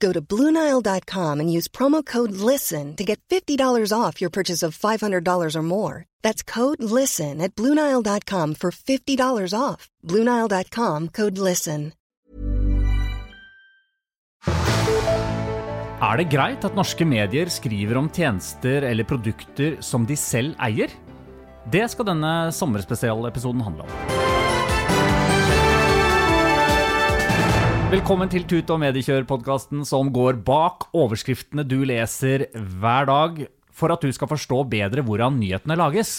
Go to BlueNile.com and use promo code LISTEN to get $50 off your purchase of $500 or more. That's code LISTEN at BlueNile.com for $50 off. BlueNile.com code LISTEN. Er det greit at norske medier skriver om tjenester eller produkter som de selv eier? Det skal denne sommerspesialepisoden handle om. Velkommen til Tut og mediekjør-podkasten som går bak overskriftene du leser hver dag, for at du skal forstå bedre hvordan nyhetene lages.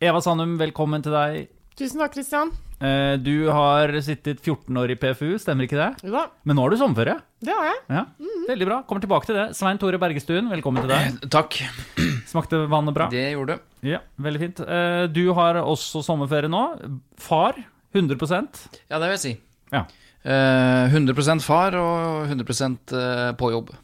Eva Sandum, velkommen til deg. Tusen takk, Christian. Eh, Du har sittet 14 år i PFU, stemmer ikke det? Jo da, Men nå har du sommerferie. det har jeg. Ja, Veldig bra. Kommer tilbake til det. Svein Tore Bergestuen, velkommen til deg. Takk. Smakte vannet bra? Det gjorde du. Ja, veldig fint. Eh, Du har også sommerferie nå. Far, 100% Ja, det vil jeg si. Ja. Eh, 100% far og 100 eh, på jobb.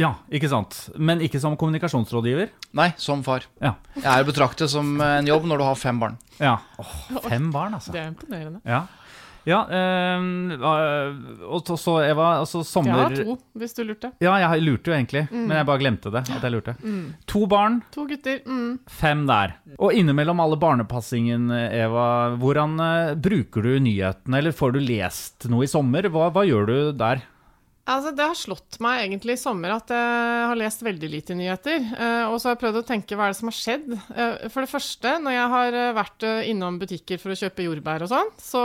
Ja, ikke sant. Men ikke som kommunikasjonsrådgiver. Nei, som far. Ja. Jeg er å betrakte som en jobb når du har fem barn. ja. Åh, fem barn, altså. Det er imponerende. Ja. Ja, eh, og så- Eva, altså Jeg har to, hvis du lurte. Ja, jeg lurte jo egentlig, men jeg bare glemte det. At jeg lurte. To barn, To gutter. Mm. fem der. Og innimellom alle barnepassingen, Eva, hvordan eh, bruker du nyhetene, eller får du lest noe i sommer? Hva, hva gjør du der? Altså, det har slått meg egentlig i sommer at jeg har lest veldig lite nyheter. Eh, og så har jeg prøvd å tenke hva er det som har skjedd. Eh, for det første, når jeg har eh, vært innom butikker for å kjøpe jordbær og sånn, så,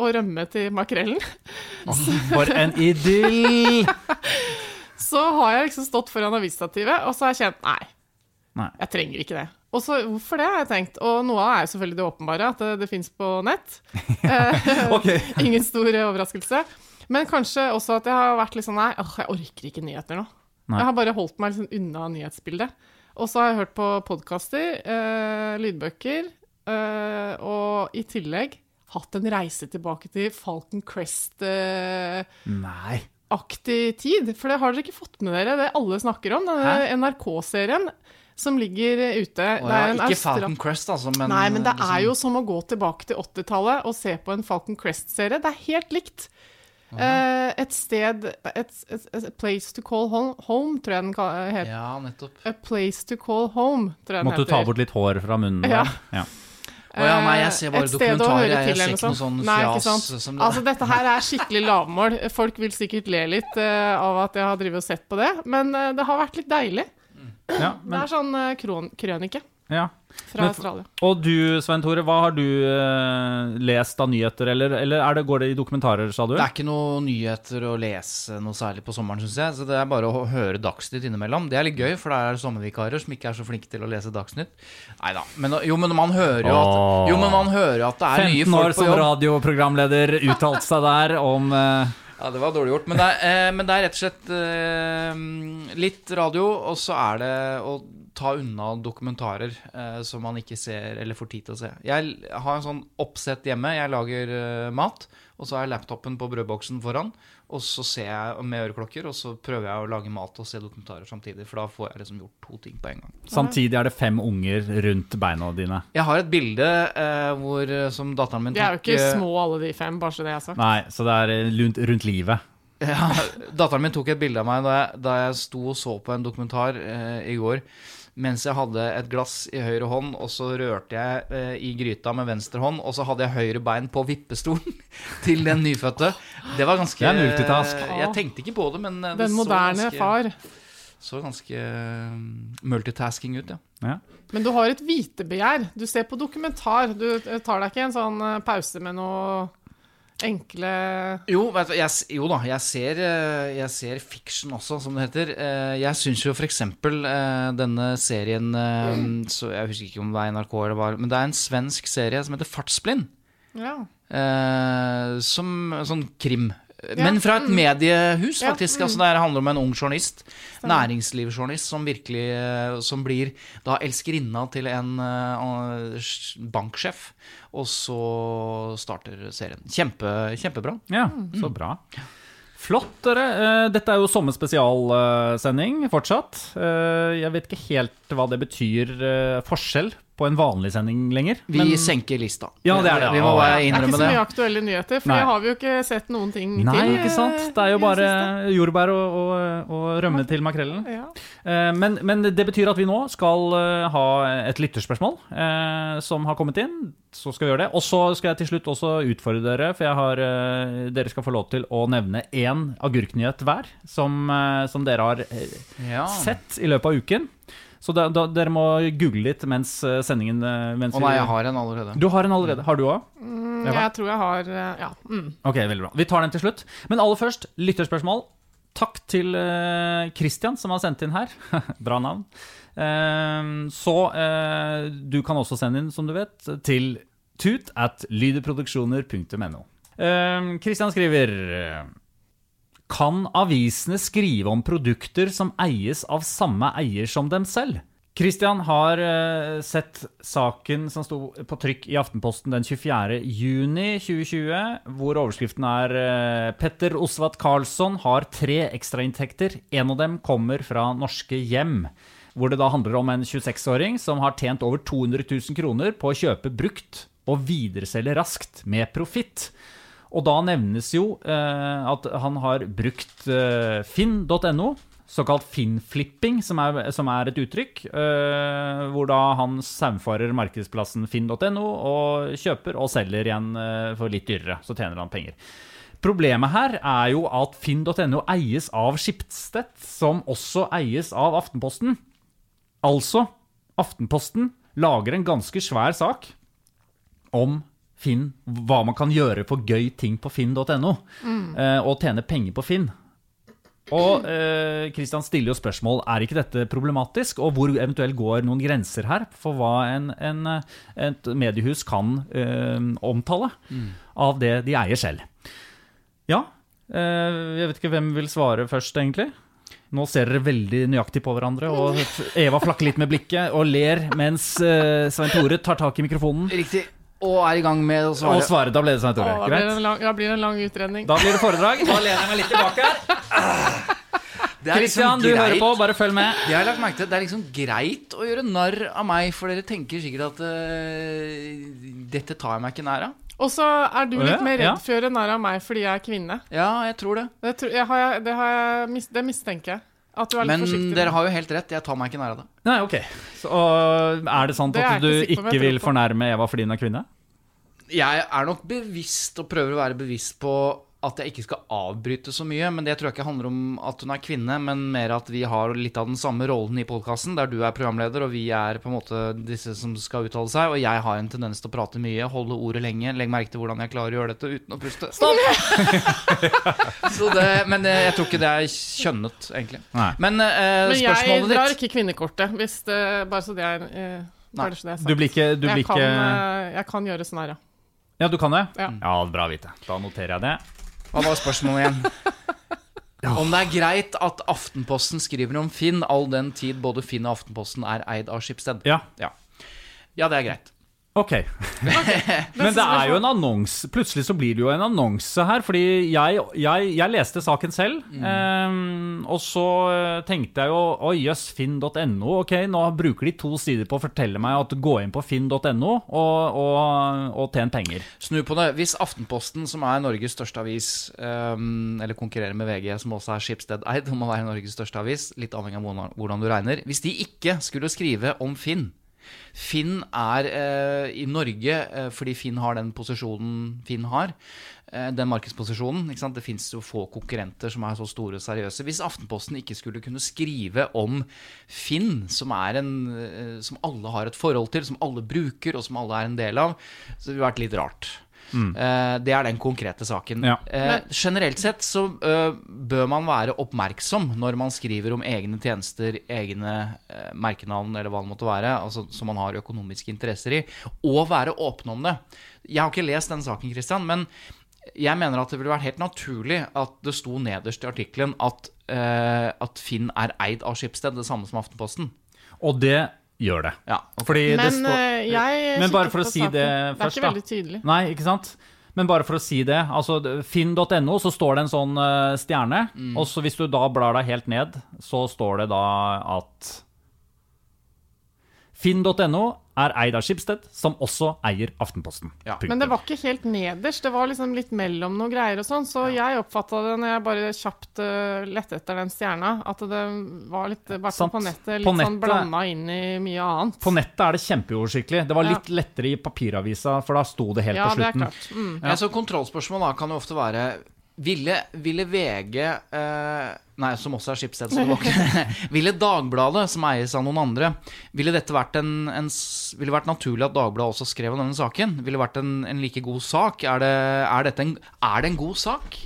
og rømme til makrellen, For en idyll! så har jeg liksom stått foran avisstativet, og så har jeg kjent nei, Nei. jeg trenger ikke det. Og så hvorfor det, har jeg tenkt. Og noe av det er jo selvfølgelig det åpenbare, at det, det fins på nett. Ingen stor overraskelse. Men kanskje også at jeg har vært litt sånn Nei, åh, jeg orker ikke nyheter nå. Nei. Jeg har bare holdt meg liksom unna nyhetsbildet. Og så har jeg hørt på podkaster, eh, lydbøker, eh, og i tillegg hatt en reise tilbake til Falcon Crest-aktig Nei. tid. For det har dere ikke fått med dere, det alle snakker om. Denne NRK-serien som ligger ute. Er ja, ikke Austra- Falcon Crest, altså, men Nei, men det liksom- er jo som å gå tilbake til 80-tallet og se på en Falcon Crest-serie. Det er helt likt. Eh, et sted et, et, et place to call home, home tror jeg den heter. Ja, nettopp. A place to call home, tror jeg den Måtte du ta bort litt hår fra munnen? Ja. der? ja. Å ja, nei, jeg ser bare Et dokumentarer, jeg- jeg ser ikke noe sånn Nei, fjas som det Altså, dette her er skikkelig lavmål. Folk vil sikkert le litt uh, av at jeg har drevet og sett på det, men uh, det har vært litt deilig. Ja, Det er sånn uh, kron krønike ja. fra Men- Australia. Og du, Svein Tore, hva har du eh, lest av nyheter, eller, eller er det, går det i dokumentarer, sa du? Det er ikke noe nyheter å lese noe særlig på sommeren, syns jeg. Så det er bare å høre Dagsnytt innimellom. Det er litt gøy, for der er det sommervikarer som ikke er så flinke til å lese Dagsnytt. Nei da. Men, jo, men man hører jo at Jo, men man hører at det er nye 15 år som radioprogramleder uttalte seg der om eh, Ja, det var dårlig gjort. Men det er, eh, men det er rett og slett eh, litt radio, og så er det å ta unna dokumentarer eh, som man ikke ser eller får tid til å se. Jeg har en sånn oppsett hjemme. Jeg lager eh, mat, og så har jeg laptopen på brødboksen foran. Og så ser jeg med øreklokker, og så prøver jeg å lage mat og se dokumentarer samtidig. For da får jeg liksom gjort to ting på en gang. Samtidig er det fem unger rundt beina dine. Jeg har et bilde eh, hvor, eh, som datteren min De er jo ikke eh, små alle de fem, bare så det er sagt. Nei, så det er eh, rundt, rundt livet. Ja, datteren min tok et bilde av meg da jeg, da jeg sto og så på en dokumentar eh, i går. Mens jeg hadde et glass i høyre hånd, og så rørte jeg eh, i gryta med venstre hånd. Og så hadde jeg høyre bein på vippestolen til den nyfødte. Det var ganske Det er multitask. Jeg tenkte ikke på det, men eh, det Den så moderne ganske- far. Så ganske eh, multitasking ut, ja. Ja. Men du har et vitebegjær. Du ser på dokumentar. Du eh, tar deg ikke en sånn eh, pause med noe enkle Jo, du, jeg, jo da, jeg ser, eh, jeg ser fiction også, som det heter. Eh, Jeg syns jo f.eks. denne serien eh, så Jeg husker ikke om det er NRK eller hva, men det er en svensk serie som heter Fartsblind. Ja. Eh, som sånn krim. Men fra et mediehus, Ja, faktisk. mm. Altså, det handler om en ung journalist. Næringslivsjournalist som virkelig eh, Som blir da elskerinna til en eh, banksjef. Og så starter serien. Kjempe, kjempebra. Ja, så bra. Flott, dere. Eh, Dette er jo sommerspesialsending fortsatt. Eh, Jeg vet ikke helt hva det betyr forskjell på en vanlig sending lenger. Vi men- senker lista. Ja, det er det. Vi må bare innrømme Det er ikke så mye aktuelle nyheter, for Nei. det har vi jo ikke sett noen ting Nei, til. ikke sant? eh, Det er jo bare jordbær og, og, og rømme til makrellen. ja. Eh, Men, men det betyr at vi nå skal eh, ha et lytterspørsmål eh, som har kommet inn. Så skal vi gjøre det. Og så skal jeg til slutt også utfordre dere, for jeg har, dere skal få lov til å nevne én agurknyhet hver som, som dere har Ja. sett i løpet av uken. Så da, da, dere må google litt mens eh, sendingen eh, mens Å nei, jeg har en allerede. Du har en allerede. Har du òg? Mm, Jeg tror jeg har eh, Ja. Mm. Ok, veldig bra. Vi tar den til slutt. Men aller først, lytterspørsmål. Takk til Christian som har sendt inn her. bra navn. Eh, så eh, du kan også sende inn, som du vet, til tut at lydeproduksjoner.no. Eh, Christian skriver Kan avisene skrive om produkter som eies av samme eier som dem selv? Christian har eh, sett saken som sto på trykk i Aftenposten den 24. juni 2020, hvor overskriften er eh, Petter Osvat Karlsson har tre ekstrainntekter. En av dem kommer fra norske hjem. Hvor det da handler om en 26-åring som har tjent over 200 000 kroner på å kjøpe brukt og videreselge raskt med profitt. Og da nevnes jo eh, at han har brukt eh, finn.no, såkalt finnflipping, som som er et uttrykk, eh, hvor da han saumfarer markedsplassen finn.no og kjøper og selger igjen eh, for litt dyrere. Så tjener han penger. Problemet her er jo at finn.no eies av Skiptstedt, som også eies av Aftenposten. Altså, Aftenposten lager en ganske svær sak om Finn, hva man kan gjøre for gøy ting på finn.no, mm. og tjene penger på Finn. Og eh, stiller jo spørsmål er ikke dette problematisk, og hvor eventuelt går noen grenser her for hva en, en, eh, et mediehus kan eh, omtale av det de eier selv. Ja, eh, jeg vet ikke hvem vil svare først, egentlig. Nå ser dere veldig nøyaktig på hverandre, og Eva flakker litt med blikket og ler mens eh, Svein Tore tar tak i mikrofonen Riktig. Og er i gang med å og svare. Da ble det Svein Tore. Da blir det en lang, ja, blir det en lang utredning. Da blir det foredrag. Da lener jeg meg litt tilbake her. Det er liksom du hører på, bare følg med. Det har lagt merke til. Det er liksom greit å gjøre narr av meg, for dere tenker sikkert at uh, dette tar jeg meg ikke nær av. Og så er du litt ja, mer ja. redd for å gjøre narr av meg fordi jeg er kvinne. Ja, jeg tror det. Det, tror, jeg har, det, har jeg, det mistenker jeg. At du er litt Men dere har jo helt rett. Jeg tar meg ikke nær av det. Nei, ok. Så er det sant Det er at du ikke ikke vil fornærme Eva fordi hun er kvinne? Jeg er nok bevisst, og prøver å være bevisst på at jeg ikke skal avbryte så mye. Men det tror jeg ikke handler om at hun er kvinne, men mer at vi har litt av den samme rollen i podkasten, der du er programleder, og vi er på en måte disse som skal uttale seg. Og jeg har en tendens til å prate mye, holde ordet lenge. Legg merke til hvordan jeg klarer å gjøre dette uten å puste. så det, men det, jeg tror ikke det er kjønnet, egentlig. Nei. Men, eh, Men jeg drar ikke kvinnekortet, hvis det, bare så det er eh, Nei. det er. Du blir ikke, du blir jeg, kan, ikke eh, jeg kan gjøre sånn her, ja. Ja, du kan det? Ja. ja bra å vite. Da noterer jeg det. Hva var spørsmålet igjen? Om det er greit at Aftenposten skriver om Finn, all den tid både Finn og Aftenposten er eid av Schibsted? Ja, Ja. ja, det er greit. Ok. Men det er jo en annonse Plutselig så blir det jo en annonse her. Fordi jeg, jeg, jeg leste saken selv, eh, og så eh, tenkte jeg jo Oi, jøss, finn.no. Ok, nå bruker de to sider på å fortelle meg at gå inn på finn.no og, og, og tjen penger. Snu på det. Hvis Aftenposten, som er Norges største avis, um, eller konkurrerer med VG, som også er Schibsted-eid, om å være Norges største avis, litt avhengig av hvordan- hvordan du regner Hvis de ikke skulle skrive om Finn Finn er eh, i Norge, eh, fordi Finn har den posisjonen Finn har, eh, den markedsposisjonen. Det fins jo få konkurrenter som er så store og seriøse. Hvis Aftenposten ikke skulle kunne skrive om Finn, som, en, som alle har et forhold til, som alle bruker, og som alle er en del av, så ville det vært litt rart. Eh, det er den konkrete saken. Ja. Eh, generelt sett så eh, bør man være oppmerksom når man skriver om egne tjenester, egne merkenavn eller hva det måtte være, altså, som man har økonomiske interesser i, og være åpne om det. Jeg har ikke lest den saken, Christian, men jeg mener at det ville vært helt naturlig at det sto nederst i artikkelen at, eh, at Finn er eid av Skipsted, det samme som Aftenposten. Og det gjør det. Ja, Fordi det Men står eh, jeg Men bare for å si saken. det Det er ikke veldig tydelig. Nei, ikke sant? Men bare for å si det, altså finn.no, så står det en sånn eh, stjerne. Mm. Og så hvis du da blar deg helt ned, så står det da at Finn.no er eid av Schibsted, som også eier Aftenposten. Ja. Men det var ikke helt nederst, det var liksom litt mellom noen greier og sånn. Så jeg oppfatta det når jeg bare kjapt uh, lette etter den stjerna, at det var litt, i hvert fall på nettet, litt På sånn blanda inn i mye annet. På nettet er det kjempeoversiktlig. Det var litt lettere i papiravisa, for da sto det helt ja, på det er klart. Mm. Ja. så kontrollspørsmål da kan jo ofte være Ville, ville VG eh, Nei, som også er Schibsted, så det var ikke Ville Dagbladet, som eies av noen andre, ville dette vært en, en Ville vært naturlig at Dagbladet også skrev om denne saken? Ville vært en, en like god sak? Er det, er, dette en, er det en god sak?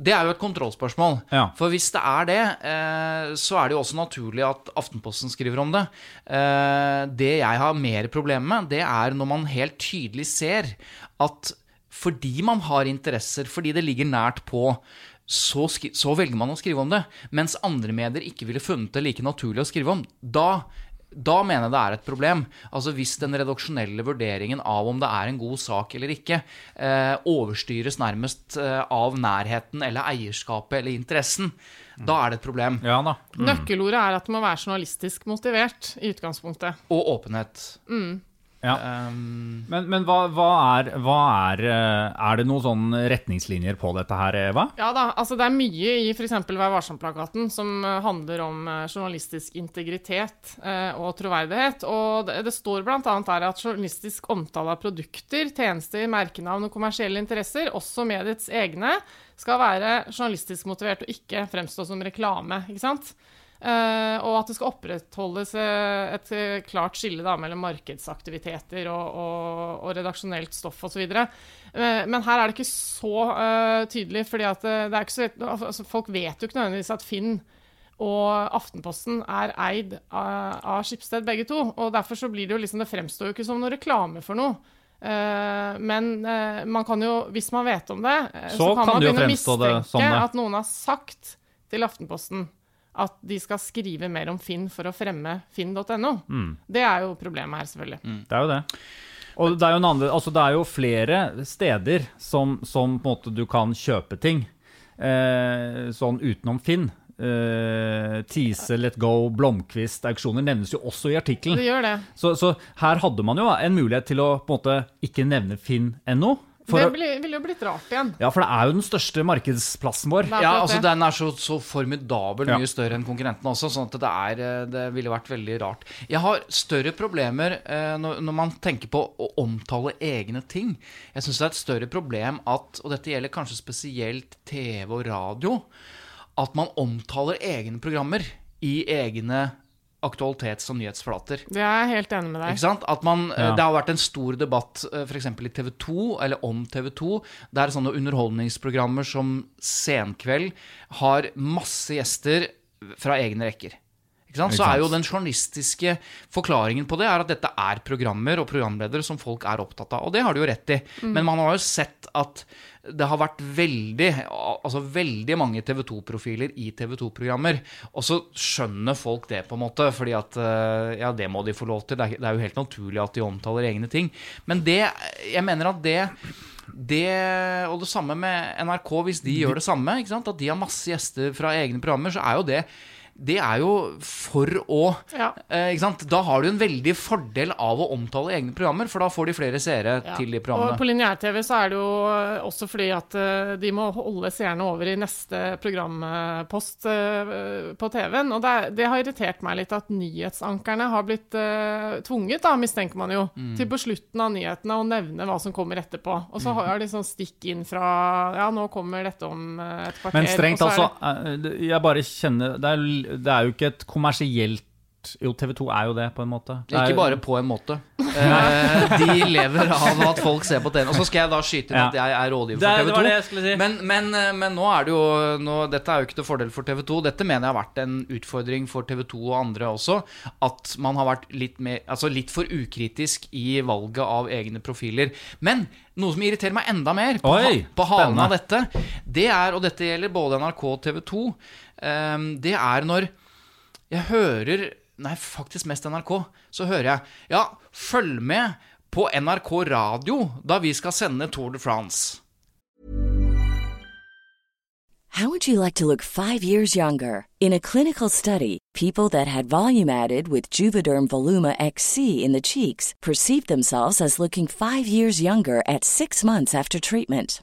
Det er jo et kontrollspørsmål. Ja. For hvis det er det, eh, så er det jo også naturlig at Aftenposten skriver om det. Eh, det jeg har mer problemer med, det er når man helt tydelig ser at fordi man har interesser, fordi det ligger nært på, så, skri så velger man å skrive om det. Mens andre medier ikke ville funnet det like naturlig å skrive om. Da da mener jeg det er et problem. Altså Hvis den redaksjonelle vurderingen av om det er en god sak eller ikke, eh, overstyres nærmest eh, av nærheten eller eierskapet eller interessen, da er det et problem. Ja da. Nøkkelordet er at det må være journalistisk motivert i utgangspunktet. Og åpenhet. Ja. Um, Men, men hva, hva, er, hva er eh, Er det noen sånne retningslinjer på dette her, Eva? Ja da, altså det er mye i f.eks. Vær varsom-plakaten som eh, handler om eh, journalistisk integritet eh, og troverdighet. Og det, det står bl.a. her at journalistisk omtale av produkter, tjenester, merkenavn og kommersielle interesser, også mediets egne, skal være journalistisk motivert og ikke fremstå som reklame. ikke sant? Eh, og at det skal opprettholdes eh, et eh, klart skille da, mellom markedsaktiviteter og, og, og redaksjonelt stoff osv. Men her er det ikke så tydelig, fordi er så, altså, folk vet jo ikke nødvendigvis at Finn og Aftenposten er eid av, Schibsted, begge to. Og derfor så blir det jo liksom Det fremstår jo ikke som noe reklame for noe. Men man kan jo, hvis man vet om det, så, Så kan man begynne å mistenke det sånn det. at noen har sagt til Aftenposten at de skal skrive mer om Finn for å fremme finn.no. Mm. Det er jo problemet her, selvfølgelig. Det er jo det. Og det er jo, en andre, altså det er jo flere steder som, som på en måte du kan kjøpe ting. Eh, sånn utenom Finn. Eh, Tise, Let Go, Blomkvist, auksjoner nevnes jo også i artikkelen. Det gjør det. Så, så her hadde man jo en mulighet til å på en måte ikke nevne Finn.no. For det ville jo blitt rart igjen. Ja, for det er jo den største markedsplassen vår. Ja, altså. Den er så, så formidabel Ja. mye større enn konkurrentene også, sånn at det, er, eh, det ville vært veldig rart. Jeg har større problemer eh, når, når man tenker på å omtale egne ting. Jeg syns det er et større problem at, og dette gjelder kanskje spesielt TV og radio, at man omtaler egne programmer i egne aktualitets- og nyhetsflater. Det er jeg helt enig med deg. Ikke sant? At man, eh, Ja. Det har vært en stor debatt f.eks. i TV 2, eller om TV 2, der sånne underholdningsprogrammer som Senkveld har masse gjester fra egne rekker. Ikke sant? Så er jo den journalistiske forklaringen på det er at dette er programmer og programledere som folk er opptatt av. Og det har de jo rett i. Men man har jo sett at det har vært veldig altså veldig mange TV 2-profiler i TV 2-programmer. Og så skjønner folk det, på en måte, fordi at eh, ja, det må de få lov til. Det er, det er jo helt naturlig at de omtaler egne ting. Men det Jeg mener at det det, og det samme med NRK, hvis de gjør det samme, ikke sant? at de har masse gjester fra egne programmer, så er jo det det er jo for å Ja. eh, Ikke sant? Da har du en veldig fordel av å omtale egne programmer, for da får de flere seere Ja. til de Og programmene. på lineær-TV så er det jo eh, også fordi at eh, de må holde seerne over i neste programpost eh, på TV-en. Og det, er- det har irritert meg litt at nyhetsankerne har blitt eh, tvunget, da, mistenker man jo, Mm. til på slutten av nyhetene å nevne hva som kommer etterpå. Og så har de sånn stikk inn fra Ja, nå kommer dette om et kvarter. Men strengt og så altså, det- jeg bare kjenner det er, det er jo ikke et kommersielt Jo, TV 2 er jo det, på en måte. Ikke bare på en måte. Eh, de lever av at folk ser på TV. Og så skal jeg da skyte inn at jeg er rådgiver er- for TV var 2. det jeg skulle si. Men, men, eh, men nå er det jo nå, Dette er jo ikke til fordel for TV 2. Dette mener jeg har vært en utfordring for TV 2 og andre også. At man har vært litt, mer, altså litt for ukritisk i valget av egne profiler. Men noe som irriterer meg enda mer på, Oi, på halen av dette, det er, og dette gjelder både NRK og TV 2, eh, det er når jeg hører Nei, faktisk mest NRK. Så hører jeg Ja, følg med på NRK Radio da vi skal sende Tour de France. How would you like to look five years younger? In a clinical study, people that had volume added with Juvederm Voluma XC in the cheeks perceived themselves as looking five years younger at six months after treatment.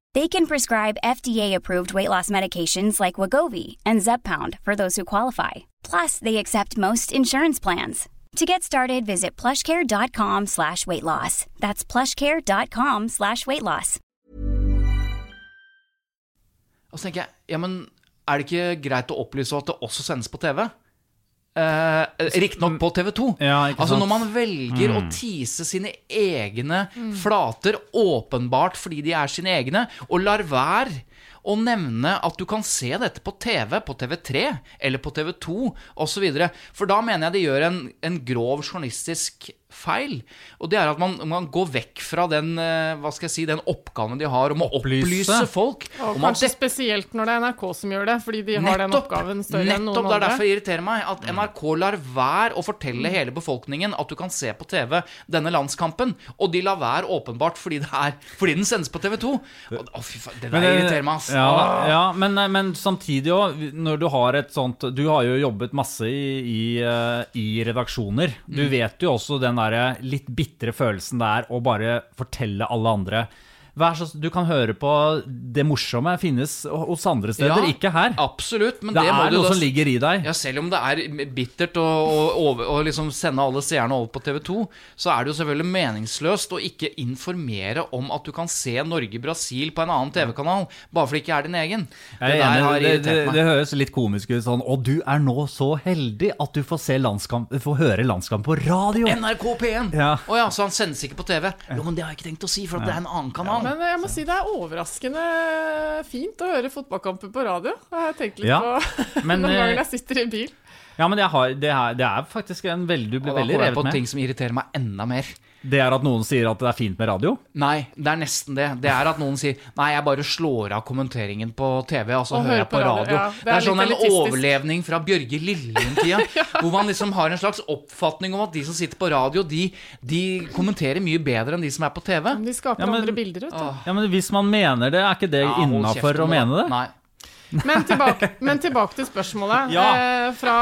They can prescribe FDA-approved weight loss medications like Wagovi and Zepbound for those who qualify. Plus, they accept most insurance plans. To get started, visit plushcare.com slash weight loss. That's plushcare.com slash weight loss. Og så tenker jeg, ja, men er det ikke greit å opplyse at det også sendes på TV? Eh, Riktignok på TV 2. Ja, altså? Når man velger å tease sine egne flater, åpenbart fordi de er sine egne, og lar være å nevne at du kan se dette på TV, på TV3 eller på TV2 osv. For da mener jeg de gjør en, en grov journalistisk feil. Og det er at man, man går vekk fra den, eh, hva skal jeg si, den oppgaven de har om å Opplyse. opplyse folk. Og om at kanskje dette- spesielt når det er NRK som gjør det, fordi de har den oppgaven større enn noen andre. nettopp, det er derfor det irriterer meg at NRK lar være å fortelle hele befolkningen at du kan se på TV denne landskampen, og de lar være åpenbart fordi, det er, fordi den sendes på TV 2. Å, fy faen, det der Men, irriterer meg, ass. Ja, ja men, men samtidig òg, når du har et sånt Du har jo jobbet masse i, i, eh, i redaksjoner. Du Mm. vet jo også den derre litt bitre følelsen det er å bare fortelle alle andre så Du kan høre på det morsomme finnes hos andre steder, Ja, ikke her. Absolutt, men Det det, er noe da som ligger i deg. Ja, Selv om det er bittert å, å, over- å liksom sende alle seerne over på TV 2, så er det jo selvfølgelig meningsløst å ikke informere om at du kan se Norge-Brasil på en annen TV-kanal, bare fordi det ikke er din egen. Der enig, har det, det, det høres litt komisk ut sånn Og du er nå så heldig at du får, se landskamp, får høre landskamp på radio! NRK P1! Ja. Å ja, så han sendes ikke på TV? Jo, men det har jeg ikke tenkt å si, for det er en annen kanal. Men jeg må si det er overraskende fint å høre fotballkamper på radio. Jeg har tenkt litt Ja, på men, noen eh, ganger jeg sitter i bil. Ja, men jeg har, det, er, det er faktisk en veldig Du Og da går jeg på med. ting som irriterer meg enda mer. Det er at noen sier at det er fint med radio? Nei, det er nesten det. Det er at noen sier Nei, jeg bare slår av kommenteringen på TV, og så Og hører jeg på radio. ja. det, er sånn litt en elitistisk. overlevning fra Bjørge Lillelund-tida. Hvor man liksom har en slags oppfatning om at de som sitter på radio, de, de kommenterer mye bedre enn de som er på TV. Men de skaper Ja, men- andre bilder, vet du. Ja, men Hvis man mener det, er ikke det Ja, innafor å mene det? Nei. Men tilbake, men tilbake til spørsmålet Ja. eh, fra,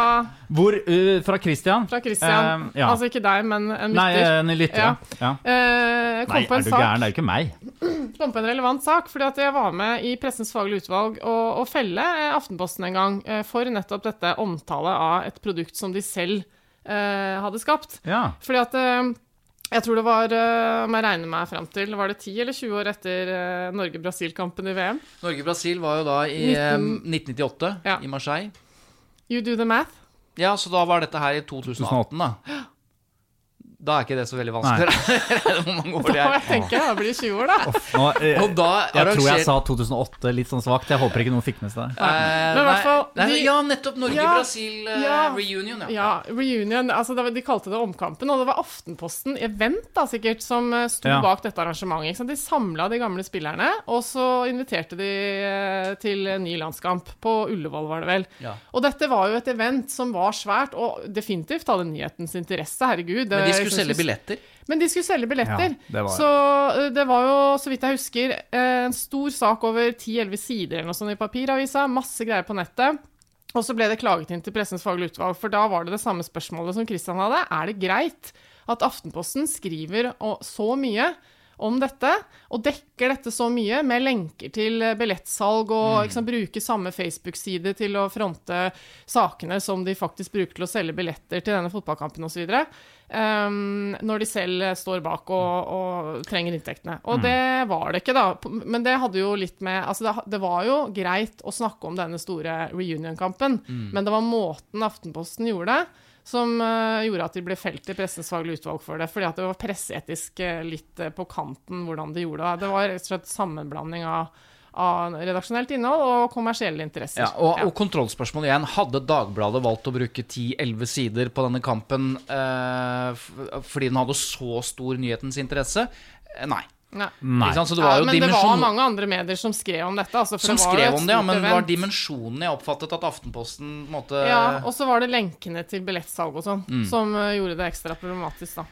Hvor uh, Fra Christian. fra Christian. Eh, ja. Altså ikke deg, men en Nei, lytter. en lytter. Ja. Ja. Eh, Nei, er du gæren? Det er jo ikke meg. kom på en relevant sak, fordi at jeg var med i Pressens faglige utvalg og, og felle eh, Aftenposten en gang eh, for nettopp dette omtale av et produkt som de selv hadde skapt. Ja. Fordi at jeg tror det var, eh, om jeg regner meg frem til, var det 10 eller 20 år etter eh, Norge-Brasil-kampen i VM? Norge-Brasil var jo da i 19... 1998, Ja. i Marseille. You do the math. Ja, så da var dette her i 2018, da. Da er ikke det så veldig vanskelig. Hvor mange år Da det må jeg tenke, da blir det 20 år, da. Nå, eh, Og da jeg tror jeg sa 2008 litt sånn svakt. Jeg håper ikke noen fikk med seg det. Eh, Men i hvert nei, Ja, nettopp Norge-Brasil eh, Ja. reunion, ja. Ja, reunion. Altså, var- de kalte det Omkampen, og det var Aftenposten Event da, sikkert som eh, sto Ja. bak dette arrangementet. Ikke sant? De samla de gamle spillerne, og så inviterte de eh, til ny landskamp. På Ullevål, var det vel. Ja. Og dette var jo et event som var svært, og definitivt hadde nyhetens interesse. Herregud. Men de skulle selge billetter. Men de skulle selge billetter. Ja, det Så eh, det var jo, så vidt jeg husker, eh, en stor sak over 10-11 sider eller noe sånt i papiravisa. Masse greier på nettet. Og så ble det klaget inn til Pressens faglige utvalg, for da var det det samme spørsmålet som Christian hadde. Er det greit at Aftenposten skriver så mye om dette, og dekker dette så mye med lenker til eh, billettsalg og sant, bruker samme Facebook-side til å fronte sakene som de faktisk bruker til å selge billetter til denne fotballkampen osv. Um, når de selv står bak og, og trenger inntektene. Og det var det ikke, da. Men det hadde jo litt med Altså, det, det var jo greit å snakke om denne store reunion-kampen, men det var måten Aftenposten gjorde det, som eh, gjorde at de ble felt i Pressens faglige utvalg for det. Fordi at det var presseetisk eh, litt eh, på kanten hvordan de gjorde det. Det var rett og slett sammenblanding av, av redaksjonelt innhold og kommersielle interesser. Ja, og, og kontrollspørsmål igjen. Hadde Dagbladet valgt å bruke 10-11 sider på denne kampen eh, fordi den hadde så stor nyhetens interesse? Eh, Nei. Nei. Så det var Ja, men men det var mange andre medier som skrev om dette. Altså, for som det var skrev om det, ja, men det var dimensjonen jeg oppfattet at Aftenposten måtte Ja, og så var det lenkene til billettsalg og sånn Mm. som eh, gjorde det ekstra problematisk, da.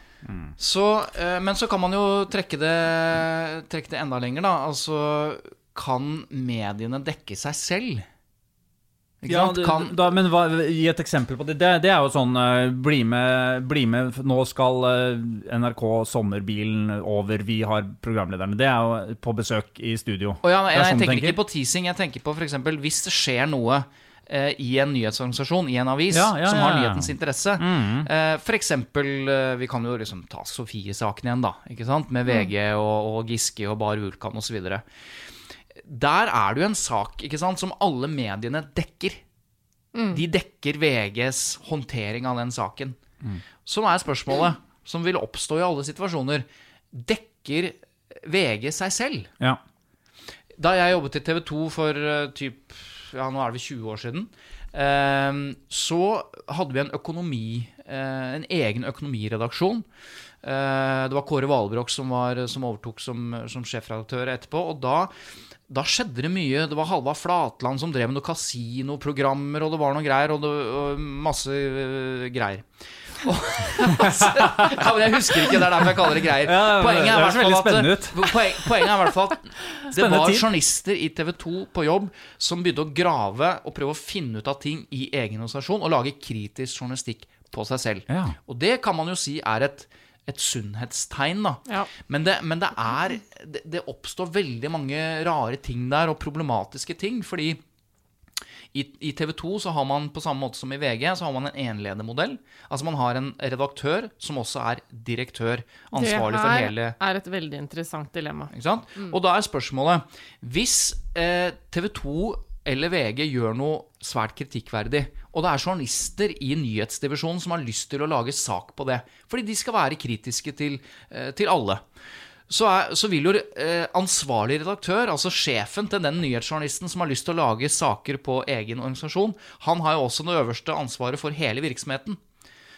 Så, eh, men så kan man jo trekke det, trekke det enda lenger, da. Altså, kan mediene dekke seg selv? Ja, sant? Kan, da, men hva, Gi et eksempel på det. Det, det er jo sånn uh, bli, med, bli med, nå skal uh, NRK sommerbilen over, vi har programlederne. Det er jo på besøk i studio. Oh, ja, jeg sånn du tenker ikke på teasing. Jeg tenker på f.eks. hvis det skjer noe uh, i en nyhetsorganisasjon, i en avis, Ja, som har nyhetens interesse. Mm. For eksempel, eh, vi kan jo liksom ta Sofie-saken igjen, da. Ikke sant? Mm. Med VG og, og Giske og Bar Vulkan osv. Der er det jo en sak ikke sant, som alle mediene dekker. De dekker VGs håndtering av den saken. Så nå er spørsmålet, som vil oppstå i alle situasjoner, dekker VG seg selv? Ja. Da jeg jobbet i TV 2 for eh, typ, ja, nå er det vel 20 år siden, eh, så hadde vi en økonomi, eh, en egen økonomiredaksjon. Eh, det var Kåre Valbrok som, var, som overtok som, som sjefredaktør etterpå, og da, da skjedde det mye. Det var Halvard Flatland som drev med noen kasinoprogrammer, og det var noen greier, og, det, og masse uh, greier. Og, ja, men jeg husker ikke, det er derfor jeg kaller det greier. Ja, Poenget er i hvert fall at spennende poenget er i hvert fall at det var journalister i TV 2 på jobb som begynte å grave og prøve å finne ut av ting i egen organisasjon og lage kritisk journalistikk på seg selv. Ja. Og det kan man jo si er et, et sunnhetstegn, da. Ja. Men, det, men det er det, det oppstår veldig mange rare ting der, og problematiske ting, fordi i, I TV 2 så har man på samme måte som i VG så har man en enledermodell. Altså man har en redaktør som også er direktør, ansvarlig for hele Det her er et veldig interessant dilemma. ikke sant? Og da er spørsmålet Hvis eh, TV 2 eller VG gjør noe svært kritikkverdig, og det er journalister i nyhetsdivisjonen som har lyst til å lage sak på det, fordi de skal være kritiske til, eh, til alle, så, er, så vil jo eh, ansvarlig redaktør, altså sjefen til den nyhetsjournalisten som har lyst til å lage saker på egen organisasjon, han har jo også det øverste ansvaret for hele virksomheten.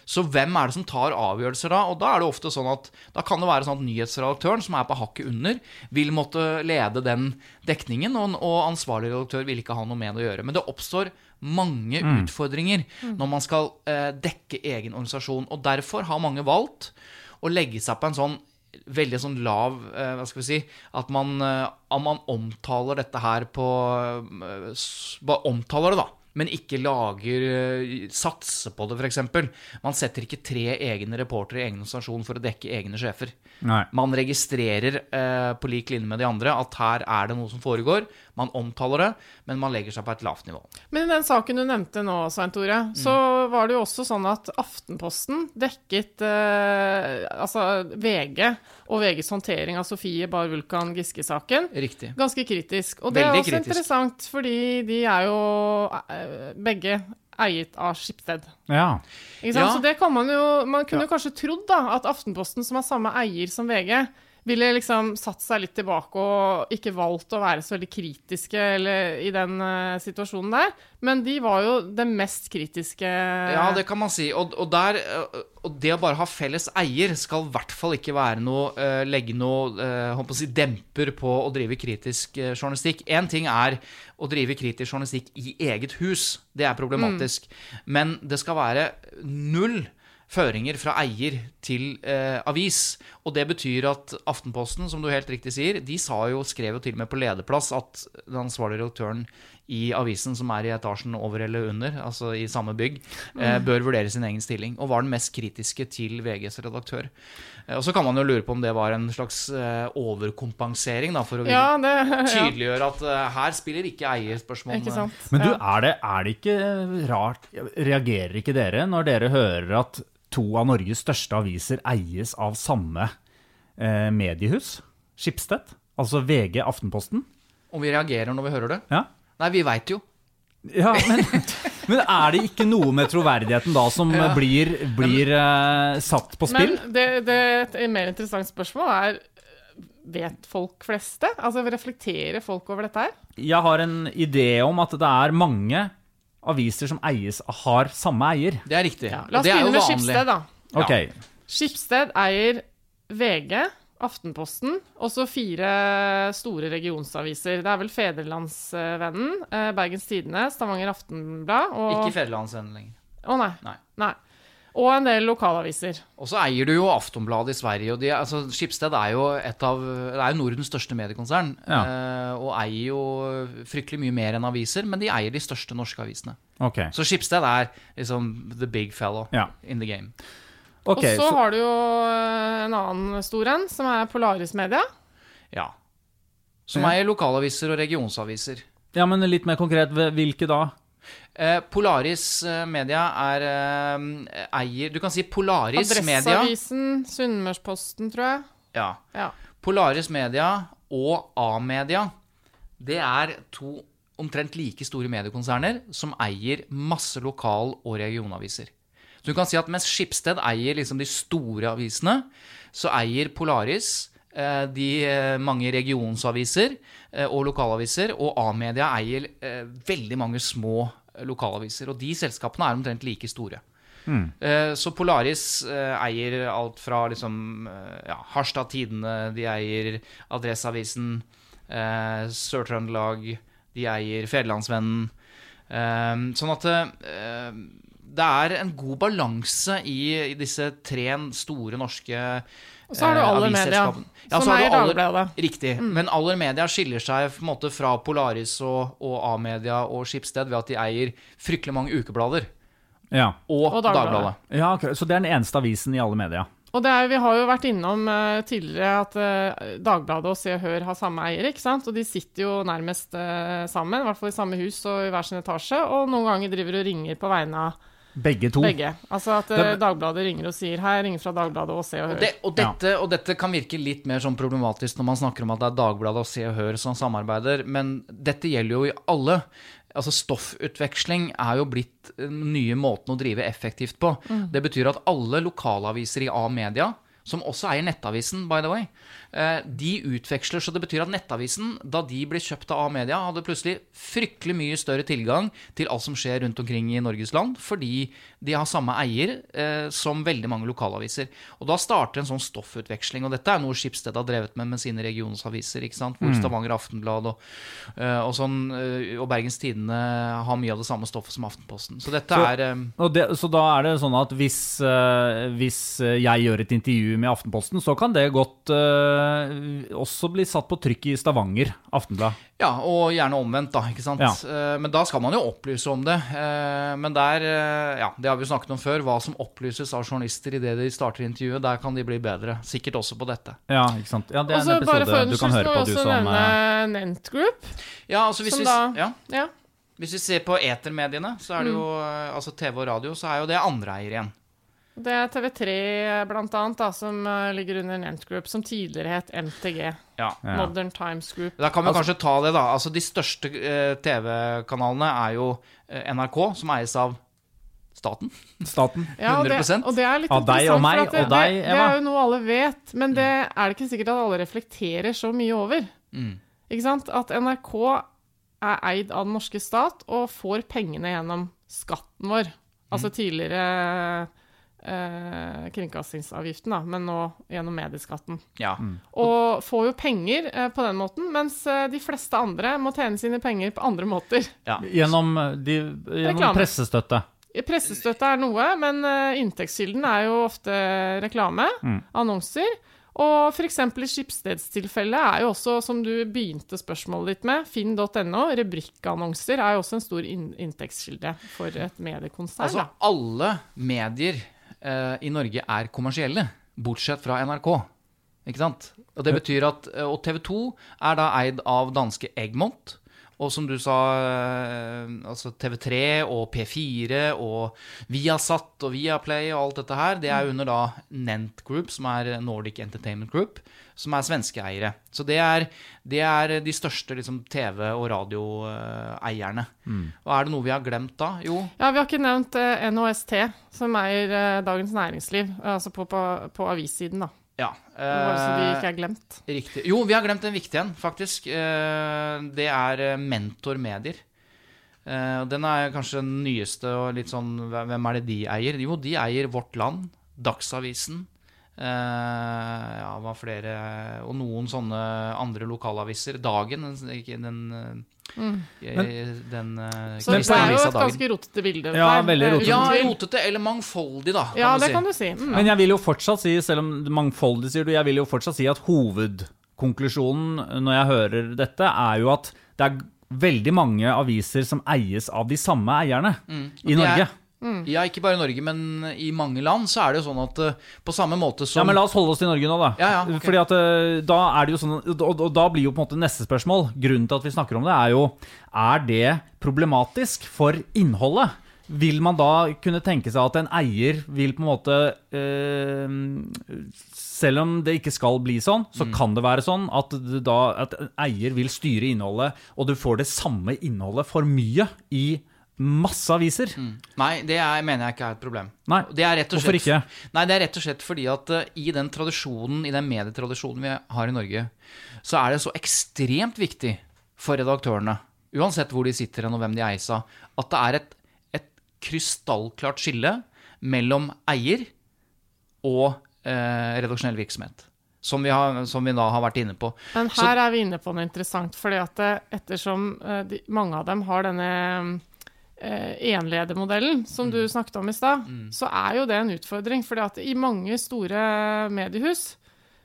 Så hvem er det som tar avgjørelser da? Og da er det ofte sånn at da kan det være sånn at nyhetsredaktøren, som er på hakket under, vil måtte lede den dekningen, og, og ansvarlig redaktør vil ikke ha noe med det å gjøre. Men det oppstår mange utfordringer når man skal eh, dekke egen organisasjon. Og derfor har mange valgt å legge seg på en sånn veldig sånn lav eh, Hva skal vi si At man, eh, at man omtaler dette her på eh, s- omtaler det, da. Men ikke lager eh, Satser på det, f.eks. Man setter ikke tre egne reportere i egen stasjon for å dekke egne sjefer. Nei. Man registrerer eh, på lik linje med de andre at her er det noe som foregår. Man omtaler det, men man legger seg på et lavt nivå. Men i den saken du nevnte nå, Svein Tore, så var det jo også sånn at Aftenposten dekket eh, altså VG og VGs håndtering av Sofie Bar Vulkan Giske-saken ganske kritisk. Og det er også kritisk. interessant, fordi de er jo eh, begge eiet av Skipsted. Ja. Ikke sant? Ja. Så det kan man jo Man kunne ja. kanskje trodd da at Aftenposten, som har samme eier som VG, ville liksom satt seg litt tilbake og ikke valgt å være så veldig kritiske eller, i den uh, situasjonen der. Men de var jo det mest kritiske Ja, det kan man si. Og, og, der, øh, og det å bare ha felles eier skal i hvert fall ikke være noe uh, legge noe øh, på si, demper på å drive kritisk journalistikk. Én ting er å drive kritisk journalistikk i eget hus. Det er problematisk. Men det skal være null føringer fra eier til eh, avis. Og det betyr at Aftenposten, som du helt riktig sier, de sa jo, skrev jo til og med på lederplass at den ansvarlige redaktøren i avisen, som er i etasjen over eller under, altså i samme bygg, eh, bør vurdere sin egen stilling. Og var den mest kritiske til VGs redaktør. Eh, og så kan man jo lure på om det var en slags eh, overkompensering, da, for å Ja, det ja. tydeliggjøre at eh, her spiller ikke eierspørsmålene Ikke. Men du, er det, er det ikke rart Reagerer ikke dere når dere hører at to av Norges største aviser eies av samme eh, mediehus? Skipstedt. Altså VG Aftenposten? Om vi reagerer når vi hører det? Ja. Nei, vi veit jo. Ja, men, men er det ikke noe med troverdigheten da som blir, blir eh, satt på spill? Men det, det, et mer interessant spørsmål er Vet folk fleste? Altså Reflekterer folk over dette her? Jeg har en idé om at det er mange aviser som eies, har samme eier. Det er riktig. Ja. La oss er begynne med. Skipsted, da. Ok, Skipsted eier VG, Aftenposten og så fire store regionsaviser. Det er vel Federlandsvennen, eh, Bergens Tidende, Stavanger Aftenblad og Ikke Federlandsvennen lenger. Å nei. Nei. nei. Og en del lokalaviser. Og så eier du jo Aftonbladet i Sverige. Og de, altså, Schibsted er jo et av Det er jo Nordens største mediekonsern. Ja. eh, og eier jo fryktelig mye mer enn aviser, men de eier de største norske avisene. Okay. Så Schibsted er liksom the big fellow Ja. in the game. Okay, og så, så- har du jo eh, en annen stor en, som er Polaris Media. Ja. Som Ja. eier lokalaviser og regionsaviser. Ja, men litt mer konkret, hvilke da? Eh, Polaris eh, Media er eh, eier Du kan si Polaris Media. Adresseavisen, Sunnmørsposten, tror jeg. Ja. Ja. Polaris Media og A-media, det er to omtrent like store mediekonserner som eier masse lokal- og regionaviser. Så du kan si at mens Skipsted eier liksom de store avisene, så eier Polaris eh, de mange regionsaviser eh, og lokalaviser, og A-media eier eh, veldig mange små lokalaviser. Og de selskapene er omtrent like store. Mm. Så Polaris eh, eier alt fra liksom eh, ja, Harstad Tidende, de eier Adresseavisen, eh, Sør-Trøndelag, de eier Fedrelandsvennen. Eh, sånn at eh, det er en god balanse i, i disse tre store norske Og så har du eh, Aller Media. Ja, som så har du eier Dagbladet. Riktig. Mm. Men Aller Media skiller seg på en måte fra Polaris og, og A-media og Skipsted ved at de eier fryktelig mange ukeblader. Ja. Og, Og Dagbladet. Dagbladet. ja, ok, Så det er den eneste avisen i alle media? Og det er, vi har jo vært innom uh, tidligere at uh, Dagbladet og Se og Hør har samme eier, ikke sant? Og de sitter jo nærmest uh, sammen, i hvert fall i samme hus og i hver sin etasje, og noen ganger driver og ringer på vegne av Begge to? begge. Altså at eh, Det- Dagbladet ringer og sier 'Hei, jeg ringer fra Dagbladet og Se og Og, Hør'. det, og, dette, og dette kan virke litt mer sånn problematisk når man snakker om at det er Dagbladet og Se og Hør som samarbeider, men dette gjelder jo i alle. Altså Stoffutveksling er jo blitt den nye måten å drive effektivt på. Det betyr at alle lokalaviser i A-media, som også eier Nettavisen, by the way, Eh, De utveksler, så det betyr at Nettavisen, da de ble kjøpt av A-media, hadde plutselig fryktelig mye større tilgang til alt som skjer rundt omkring i Norges land, fordi de har samme eier eh, som veldig mange lokalaviser. Og da starter en sånn stoffutveksling, og dette er noe Skipsted har drevet med med sine regionsaviser, ikke sant? hvor Stavanger Aftenblad og, eh, og, sånn, eh, og Bergens Tidende har mye av det samme stoffet som Aftenposten. Så dette Så- er eh, det, så da er det sånn at hvis, eh, hvis eh, jeg gjør et intervju med Aftenposten, så kan det godt eh, også bli satt på trykk i Stavanger Aftenblad. Ja, og gjerne omvendt, da. ikke sant? Ja. Eh, Men da skal man jo opplyse om det. Eh, Men der, eh, ja, det har vi jo snakket om før, hva som opplyses av journalister idet de starter intervjuet, der kan de bli bedre. Sikkert også på dette. Ja, ikke sant? Ja, det er Og så en bare for episode du kan høre på, vi du også som nevne eh, Nent Group. Ja, altså hvis, Som vi, da- ja, Ja. hvis vi ser på etermediene, så er det jo mm. altså TV og radio, så er jo det andre eier igjen. Det er TV3 blant annet, da, som eh, ligger under Nent Group, som tidligere het MTG. Ja. Modern Times Group. Da kan vi kanskje ta det, da. Altså De største eh, TV-kanalene er jo eh, NRK, som eies av staten. Staten. Ja, og det, 100%. og det er litt Av deg og meg det, og deg, det, det er jo noe alle vet, men det er det ikke sikkert at alle reflekterer så mye over. Mm. Ikke sant? At NRK er eid av den norske stat og får pengene gjennom skatten vår. Altså tidligere eh, kringkastingsavgiften, da, men nå gjennom medieskatten. Ja. Og får jo penger eh, på den måten, mens eh, de fleste andre må tjene sine penger på andre måter. ja. Gjennom, eh, de, gjennom pressestøtte. Pressestøtte er noe, men inntektskilden er jo ofte reklame, Mm. annonser. Og f.eks. i Skipsstedstilfellet er jo også, som du begynte spørsmålet ditt med, finn.no, rubrikkannonser er jo også en stor inntektskilde for et mediekonsern. Altså, alle medier i Norge er kommersielle, bortsett fra NRK. Ikke sant? Og det betyr at eh, Og TV 2 er da eid av danske Egmont. Og som du sa, eh, altså TV3 og P4 og Viasat og Viaplay og alt dette her, det er under da Nent Group, som er Nordic Entertainment Group, som er svenske eiere. Så det er, det er de største liksom, TV- og radioeierne. Og er det noe vi har glemt da? Jo, Ja, vi har ikke nevnt eh, NHST, som eier eh, Dagens Næringsliv, altså på, på, på avissiden, da. Ja. Bare så de eh, ikke er glemt. Riktig. Jo, vi har glemt en viktig en, faktisk. Eh, Det er mentormedier. Eh, Den er kanskje den nyeste og litt sånn Hvem er det de eier? Jo, de eier Vårt Land, Dagsavisen. ja, var flere Og noen sånne andre lokalaviser. Dagen, den, ikke den eh, Den Mm. Så det er jo et Dagen. ganske rotete bilde. Ja, veldig rotete. Ja, rotete eller mangfoldig, da. Kan Ja, du det si. kan du si. Mm. Men jeg vil jo fortsatt si, selv om mangfoldig sier du, jeg vil jo fortsatt si at hovedkonklusjonen når jeg hører dette, er jo at det er veldig mange aviser som eies av de samme eierne i Mm. Det er- Norge. Ja, ikke bare i Norge, men i mange land så er det jo sånn at eh, på samme måte som Ja, men La oss holde oss til Norge nå, da. Ja, ja, okay. Fordi at eh, da er det jo sånn og, og da blir jo på en måte neste spørsmål Grunnen til at vi snakker om det, er jo Er det problematisk for innholdet? Vil man da kunne tenke seg at en eier vil på en måte eh, Selv om det ikke skal bli sånn, så Mm. kan det være sånn at, da, at en eier vil styre innholdet, og du får det samme innholdet for mye i masse aviser. Nei, det er, mener jeg ikke er et problem. Nei, Det er rett og hvorfor slett, ikke? Nei, det er rett og slett fordi at uh, i den tradisjonen, i den medietradisjonen vi har i Norge, så er det så ekstremt viktig for redaktørene, uansett hvor de sitter hen og hvem de eies av, at det er et, et krystallklart skille mellom eier og uh, redaksjonell virksomhet. Som vi, har, som vi da har vært inne på. Men Så- her er vi inne på noe interessant, fordi at det, ettersom eh, de, mange av dem har denne eh, enledermodellen som du snakket om i stad, så er jo det en utfordring. at i mange store mediehus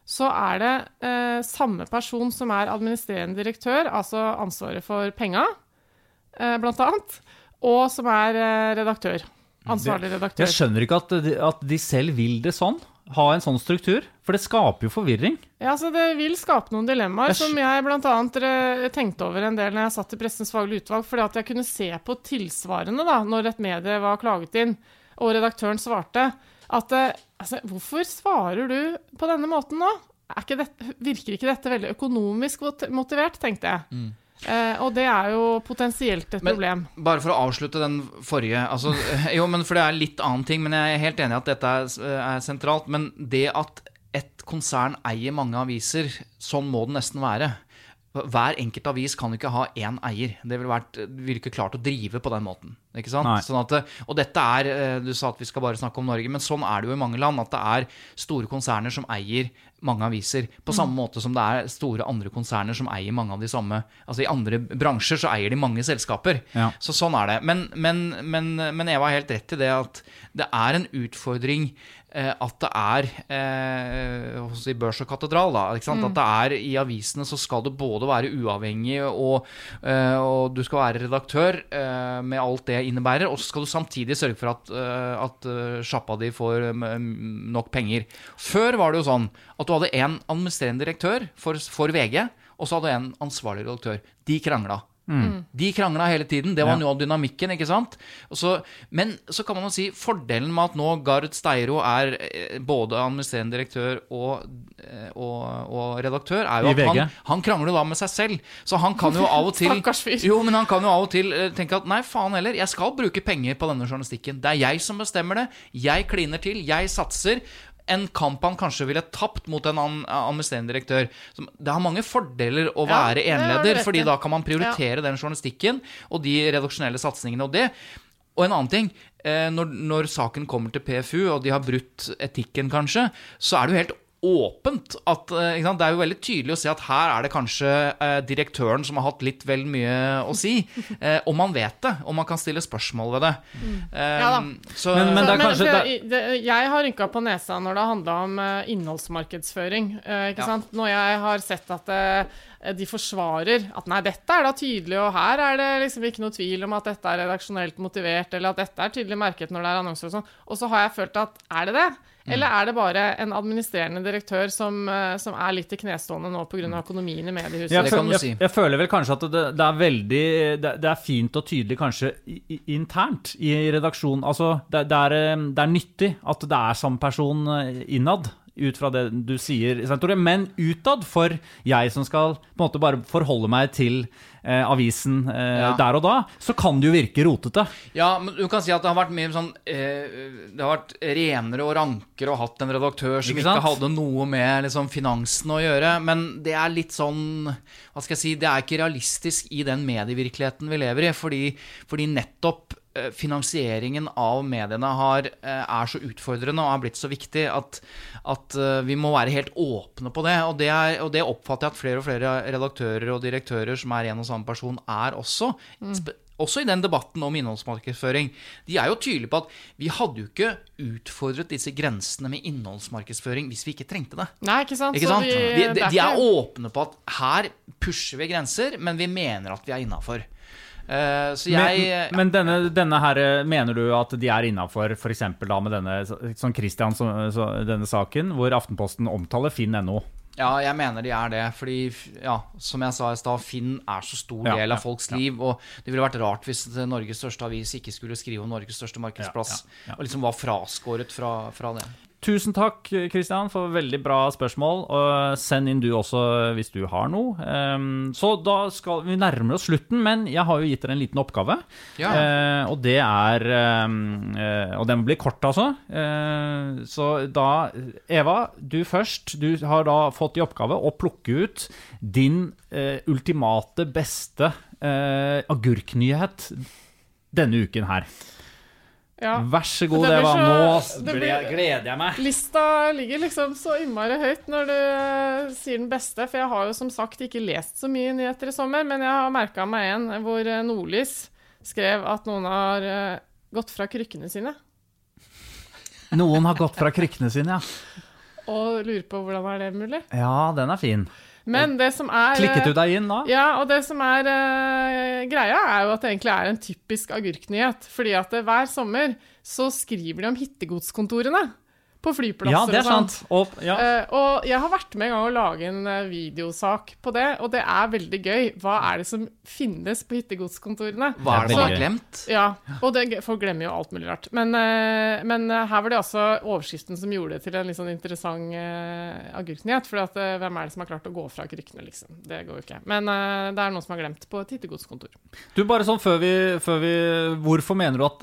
så er det eh, samme person som er administrerende direktør, altså ansvaret for penga, eh, blant annet, og som er eh, redaktør. Ansvarlig redaktør. Jeg skjønner ikke at de, at de selv vil det sånn. Ha en sånn struktur. For det skaper jo forvirring. Ja, så Det vil skape noen dilemmaer, som jeg bl.a. tenkte over en del når jeg satt i Pressens faglige utvalg, fordi at jeg kunne se på tilsvarende da, når et medie var klaget inn, og redaktøren svarte, at eh, altså, hvorfor svarer du på denne måten nå? Er ikke dette, virker ikke dette veldig økonomisk motivert, tenkte jeg. Eh, og det er jo potensielt et. Men- problem. Bare for å avslutte den forrige altså, Jo, men for det er litt annen ting, men jeg er helt enig i at dette er, er sentralt. Men det at et konsern eier mange aviser, sånn må det nesten være. Hver enkelt avis kan jo ikke ha én eier. Det ville vært virke klart å drive på den måten. Ikke sant? Sånn at, og dette er eh, Du sa at vi skal bare snakke om Norge, men sånn er det jo i mange land. At det er store konserner som eier mange aviser. På samme måte som det er store andre konserner som eier mange av de samme Altså i andre bransjer så eier de mange selskaper. Ja. Så sånn er det. Men, men, men, men Eva har helt rett i det at det er en utfordring at det er eh, hos i Børs og Katedral. Da, sant? At det er i avisene så skal du både være uavhengig og, eh, og du skal være redaktør eh, med alt det innebærer, og så skal du samtidig sørge for at, eh, at eh, sjappa di får eh, nok penger. Før var det jo sånn at du hadde én administrerende direktør for, for VG, og så hadde du en ansvarlig redaktør. De krangla. De krangla hele tiden. Det var Ja. noe av dynamikken. ikke sant? Så, men så kan man jo si fordelen med at nå Gard Steiro er eh, både administrerende direktør og, eh, og, og redaktør, er jo at han, han krangler jo da med seg selv. Så han kan jo av og til. Jo, men han kan jo av og til eh, tenke at nei, faen heller, jeg skal bruke penger på denne journalistikken. Det er jeg som bestemmer det. Jeg kliner til. Jeg satser. En kamp han kanskje ville tapt mot en administrerende direktør. Det har mange fordeler å være ja, enleder, fordi da kan man prioritere den journalistikken og de redaksjonelle satsingene og det. Og en annen ting, eh, når, når saken kommer til PFU, og de har brutt etikken kanskje, så er det jo helt åpent at eh, ikke sant? Det er jo veldig tydelig å se at her er det kanskje eh, direktøren som har hatt litt vel mye å si. Eh, og man vet det, om man kan stille spørsmål ved det. Ja da. Så, Men- men det er kanskje- for jeg, det, jeg har rynka på nesa når det handla om eh, innholdsmarkedsføring. eh, ikke Ja. sant? Når jeg har sett at eh, de forsvarer at nei, dette er da tydelig, og her er det liksom ikke noe tvil om at dette er redaksjonelt motivert, eller at dette er tydelig merket når det er annonser og sånn. Og så har jeg følt at er det det? Eller er det bare en administrerende direktør som, eh, som er litt i knestående nå pga. økonomien i mediehuset? Jeg, Det kan føl- du jeg, jeg føler vel kanskje at det, det er veldig det, det er fint og tydelig kanskje internt i redaksjonen. Altså, det, det, er, eh, det er nyttig at det er samme person eh, innad, ut fra det du sier, Tore. Men utad, for jeg som skal på en måte bare forholde meg til eh, avisen eh, Ja. der og da, så kan det jo virke rotete. Ja, men du kan si at det har vært mye sånn eh, Det har vært renere og rankere å hatt en redaktør som Ikke ikke, hadde noe med liksom, finansen å gjøre. Men det er litt sånn Hva skal jeg si Det er ikke realistisk i den medievirkeligheten vi lever i. Fordi, fordi nettopp finansieringen av mediene har, eh, er så utfordrende og er blitt så viktig at, at eh, vi må være helt åpne på det. Og det, er, og det oppfatter jeg at flere og flere redaktører og direktører som er en og samme person, er også. Mm. også i den debatten om innholdsmarkedsføring. De er jo tydelige på at vi hadde jo ikke utfordret disse grensene med innholdsmarkedsføring hvis vi ikke trengte det. Nei, ikke sant? Ikke sant? vi- De, de, de er åpne på at her pusher vi grenser, men vi mener at vi er innafor. Så jeg Men, men denne, denne her, eh, mener du at de er innafor f.eks. da med denne sånn Christian, så, så, denne saken, hvor Aftenposten omtaler finn.no? Ja, jeg mener de er det. Fordi, ja, som jeg sa i stad, Finn er så stor del ja, av folks liv. Og det ville vært rart hvis Norges største avis ikke skulle skrive om Norges største markedsplass. Og liksom var fraskåret fra, fra det. Tusen takk, Kristian, for veldig bra spørsmål. Og send inn du også hvis du har noe. Ehm, Så da skal vi nærme oss slutten, men jeg har jo gitt dere en liten oppgave. Ja. Eh, og det er ehm, eh, Og den blir kort, altså. Eh, så da Eva, du først. Du har da fått i oppgave å plukke ut din ultimate, beste agurknyhet denne uken her. Ja. Vær så god, Det blir Eva. så- Nå det blir- gleder jeg meg. Lista ligger liksom så innmari høyt når du uh, sier den beste, for jeg har jo som sagt ikke lest så mye nyheter i sommer, men jeg har merka meg en hvor eh, Nordlys skrev at noen har uh, gått fra krykkene sine, Noen har gått fra krykkene sine, ja. og lurer på hvordan er det mulig. Ja, den er fin. Men det som er Klikket du eh, deg inn da? Ja, og det som er uh, greia, er jo at det egentlig er en typisk agurknyhet. Fordi at eh, hver sommer så skriver de om hittegodskontorene på flyplasser Ja, det er sant. Og, ja. Uh, og jeg har vært med en gang å lage en eh, videosak på det, og det er veldig gøy. Hva er det som finnes på hyttegodskontorene? Hva er det som er man har glemt? Ja, og det, folk glemmer jo alt mulig rart. Men, uh, men her var det altså overskriften som gjorde det til en litt sånn interessant uh, agurknyhet. For at, eh, hvem er det som har klart å gå fra krykkene, liksom? Det går jo ikke. Men det er noen som har glemt på et hyttegodskontor. Du, bare sånn før vi, før vi Hvorfor mener du at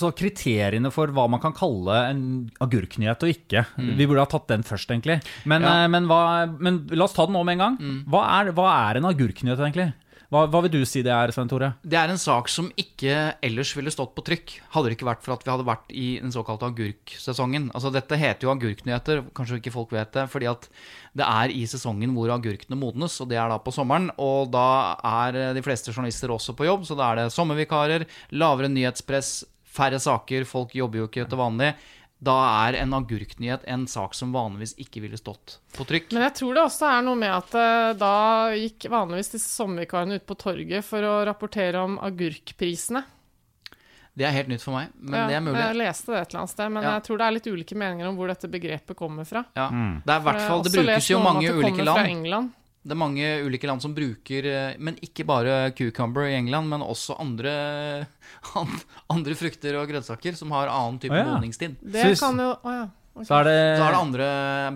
Så kriteriene for hva man kan kalle en agurknyhet agurknyhet og ikke. Vi burde ha tatt den først, egentlig. Men, Ja. eh, men, hva, men la oss ta den nå med en gang. Hva, er, hva er en agurknyhet, egentlig? Hva, hva vil du si det er, Svein Tore? Det er en sak som ikke ellers ville stått på trykk. Hadde det ikke vært for at vi hadde vært i den såkalte agurksesongen. Altså Dette heter jo agurknyheter, kanskje ikke folk vet det, fordi at det er i sesongen hvor agurkene modnes, og det er da på sommeren. Og da er eh, de fleste journalister også på jobb, så da er det sommervikarer, lavere nyhetspress, færre saker, folk jobber jo ikke til vanlig. Da er en agurknyhet en sak som vanligvis ikke ville stått på trykk. Men jeg tror det også er noe med at eh, da gikk vanligvis disse sommervikarene ut på torget for å rapportere om agurkprisene. Det er helt nytt for meg, men Ja, det er mulig. Jeg leste det et eller annet sted, men Ja. jeg tror det er litt ulike meninger om hvor dette begrepet kommer fra. Ja. Mm. Det er hvert fall, det brukes jo mange ulike land. Det er mange ulike land som bruker eh, Men ikke bare cucumber i England, men også andre, andre frukter og grønnsaker som har annen type Å, ja. modningstid. Det Synes- kan jo Å ja. Okay. Så er det, Så er det andre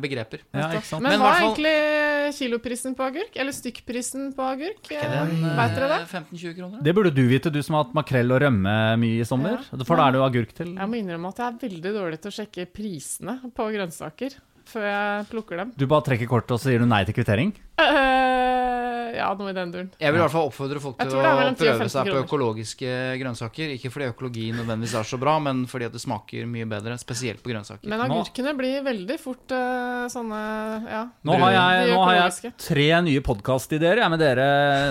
begreper. ja, ikke sant? Men Men hva er egentlig kiloprisen på agurk? Eller stykkprisen på agurk? Eh, Vet dere det? eh, 15-20 kroner? Det burde du vite, du som har hatt makrell og rømme mye i sommer. For da er det jo agurk til. Jeg må innrømme at jeg er veldig dårlig til å sjekke prisene på grønnsaker før jeg plukker dem. Du bare trekker kortet og så sier du nei til kvittering? Eh, ja, noe i den duren. Jeg vil i hvert fall oppfordre folk til å mellom 10 og prøve seg på økologiske grønnsaker. Ikke fordi økologi nødvendigvis er så bra, men fordi at det smaker mye bedre. Spesielt på grønnsaker. Men agurkene blir veldig fort uh, sånne ja. Nå har jeg, nå har jeg tre nye podkastideer med dere,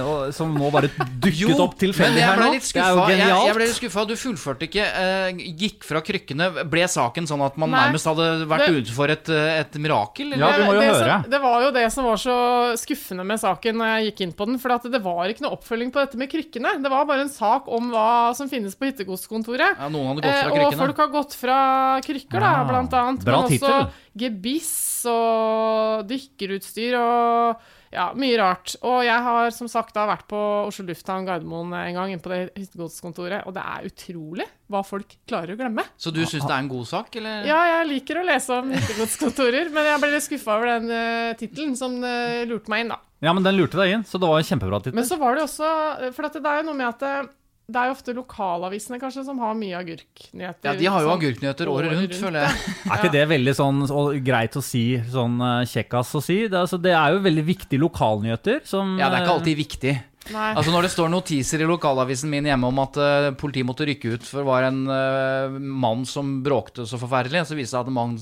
og, som nå bare dukket opp tilfeldig her nå. Det er jo genialt. Jeg, jeg ble litt skuffa. Du fullførte ikke. Uh, gikk fra krykkene. Ble saken sånn at man Nei. nærmest hadde vært utenfor for et, et mirakel? Ja, vi må jo det, høre. Som, det var jo det som var så skuffende med saken når jeg gikk inn på den. For det var ikke noe oppfølging på dette med krykkene. Det var bare en sak om hva som finnes på hyttegodskontoret. Ja, noen hadde gått fra krykkene. og folk har gått fra krykker, da, blant annet. bra men også tittel. gebiss og dykkerutstyr og ja, mye rart. Og jeg har som sagt da vært på Oslo lufthavn Gardermoen en gang, inne på det hyttegodskontoret, og det er utrolig hva folk klarer å glemme. Så du syns det er en god sak, eller? Ja, jeg liker å lese om hyttegodskontorer, men jeg ble litt skuffa over den uh, tittelen, som uh, lurte meg inn, da. Ja, men den lurte deg inn, så det var en kjempebra tittel. Men så var det også For at det er jo noe med at det, er jo ofte lokalavisene kanskje som har mye agurknyheter. Ja, de har jo sånn agurknyheter året rundt, føler jeg. Er ikke det veldig sånn og greit å si, sånn eh, kjekkas å si? Det, altså, det er jo veldig viktige lokalnyheter som Ja, det er ikke alltid viktig. Nei. Altså Når det står notiser i lokalavisen min hjemme om at uh, politiet måtte rykke ut for det var en uh, mann som bråkte så forferdelig, så viser det seg at mannen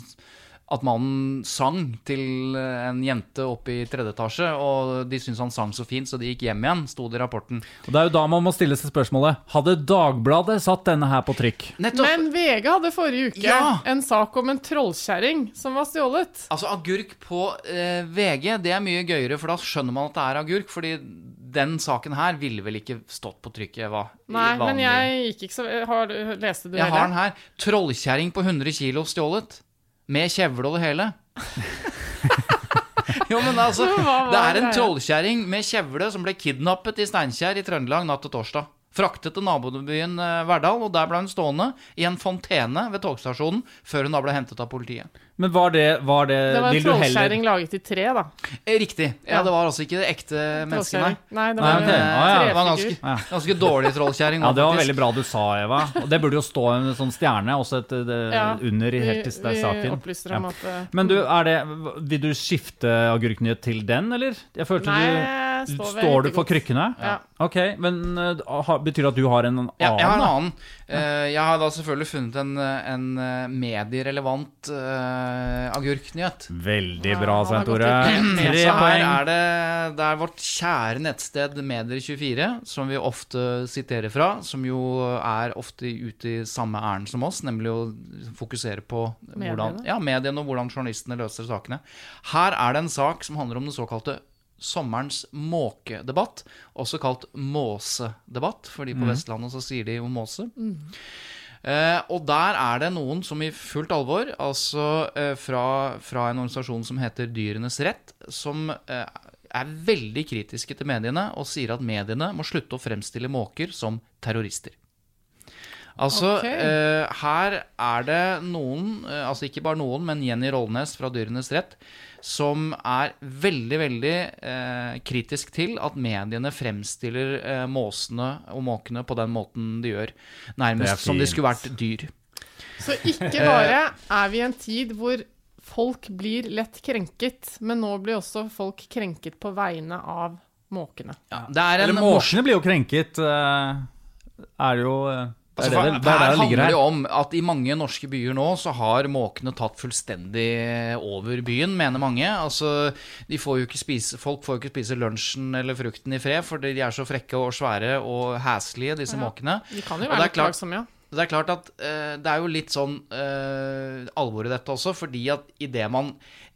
at mannen sang til en jente oppe i tredje etasje, og de syntes han sang så fint, så de gikk hjem igjen, sto det i rapporten. Og det er jo da man må stille seg spørsmålet Hadde Dagbladet satt denne her på trykk? Nettopp! Men VG hadde forrige uke Ja! en sak om en trollkjerring som var stjålet. Altså, agurk på eh, VG, det er mye gøyere, for da skjønner man at det er agurk. Fordi den saken her ville vel ikke stått på trykket, hva? Nei, men jeg gikk ikke så har, du- Leste du Jeg har den her. Trollkjerring på 100 kilo stjålet. Med kjevle og det hele. jo, men altså Det er en trollkjerring med kjevle som ble kidnappet i Steinkjer i Trøndelag natt til torsdag. Fraktet til nabobyen eh, Verdal, og der ble hun stående i en fontene ved togstasjonen før hun da ble hentet av politiet. Men var det, var det, Det var en trollkjerring laget i tre, da. Eh, Riktig. Ja, Ja. det var altså ikke det ekte mennesket, nei. Nei, det var nei, okay. Ah, ja. Det var en trefigur. ganske, ganske dårlig trollskjæring. Ja, det var veldig bra du sa, Eva. Og det burde jo stå en sånn stjerne også et, det, Ja, under i helt vi saken. opplyser om Ja. at eh, Men du, er det, vil du skifte agurknyhet til den, eller? Jeg følte Nei, du jeg står Står du for krykkene? Ja. Ok, men uh, ha- betyr det at du har en annen? Ja, jeg har en da? annen. Eh, jeg har da selvfølgelig funnet en, eh, en medierelevant uh, agurknyhet. Veldig bra, Svein Tore. Tre poeng. er det, det er vårt kjære nettsted Medier24, som vi ofte siterer fra, som jo er ofte ute i samme ærend som oss, nemlig å fokusere på hvordan, Mediene. ja, mediene og hvordan journalistene løser sakene. Her er det en sak som handler om den såkalte sommerens måkedebatt, også kalt måsedebatt, fordi på Vestlandet så sier de jo måse. Eh, og der er det noen som i fullt alvor, altså eh, fra, fra en organisasjon som heter Dyrenes Rett, som eh, er veldig kritiske til mediene og sier at mediene må slutte å fremstille måker som terrorister. Altså, okay. eh, her er det noen, eh, altså ikke bare noen, men Jenny Rollnes fra Dyrenes Rett, som er veldig, veldig eh, kritisk til at mediene fremstiller eh, måsene og måkene på den måten de gjør. Nærmest som de skulle vært dyr. Så ikke bare er vi i en tid hvor folk blir lett krenket, men nå blir også folk krenket på vegne av måkene. Ja, det er en Eller måkene blir jo krenket. eh, Er det jo eh, Altså, er for, det, det, det er her handler det jo om at i mange norske byer nå så har måkene tatt fullstendig over byen, mener mange. Altså, de får jo ikke spise, folk får jo ikke spise lunsjen eller frukten i fred fordi de er så frekke og svære og heslige, disse Ja. måkene. De kan jo være er litt klart- plagsomme, ja. Det er klart at uh, det er jo litt sånn uh, alvor i dette også, fordi at idet man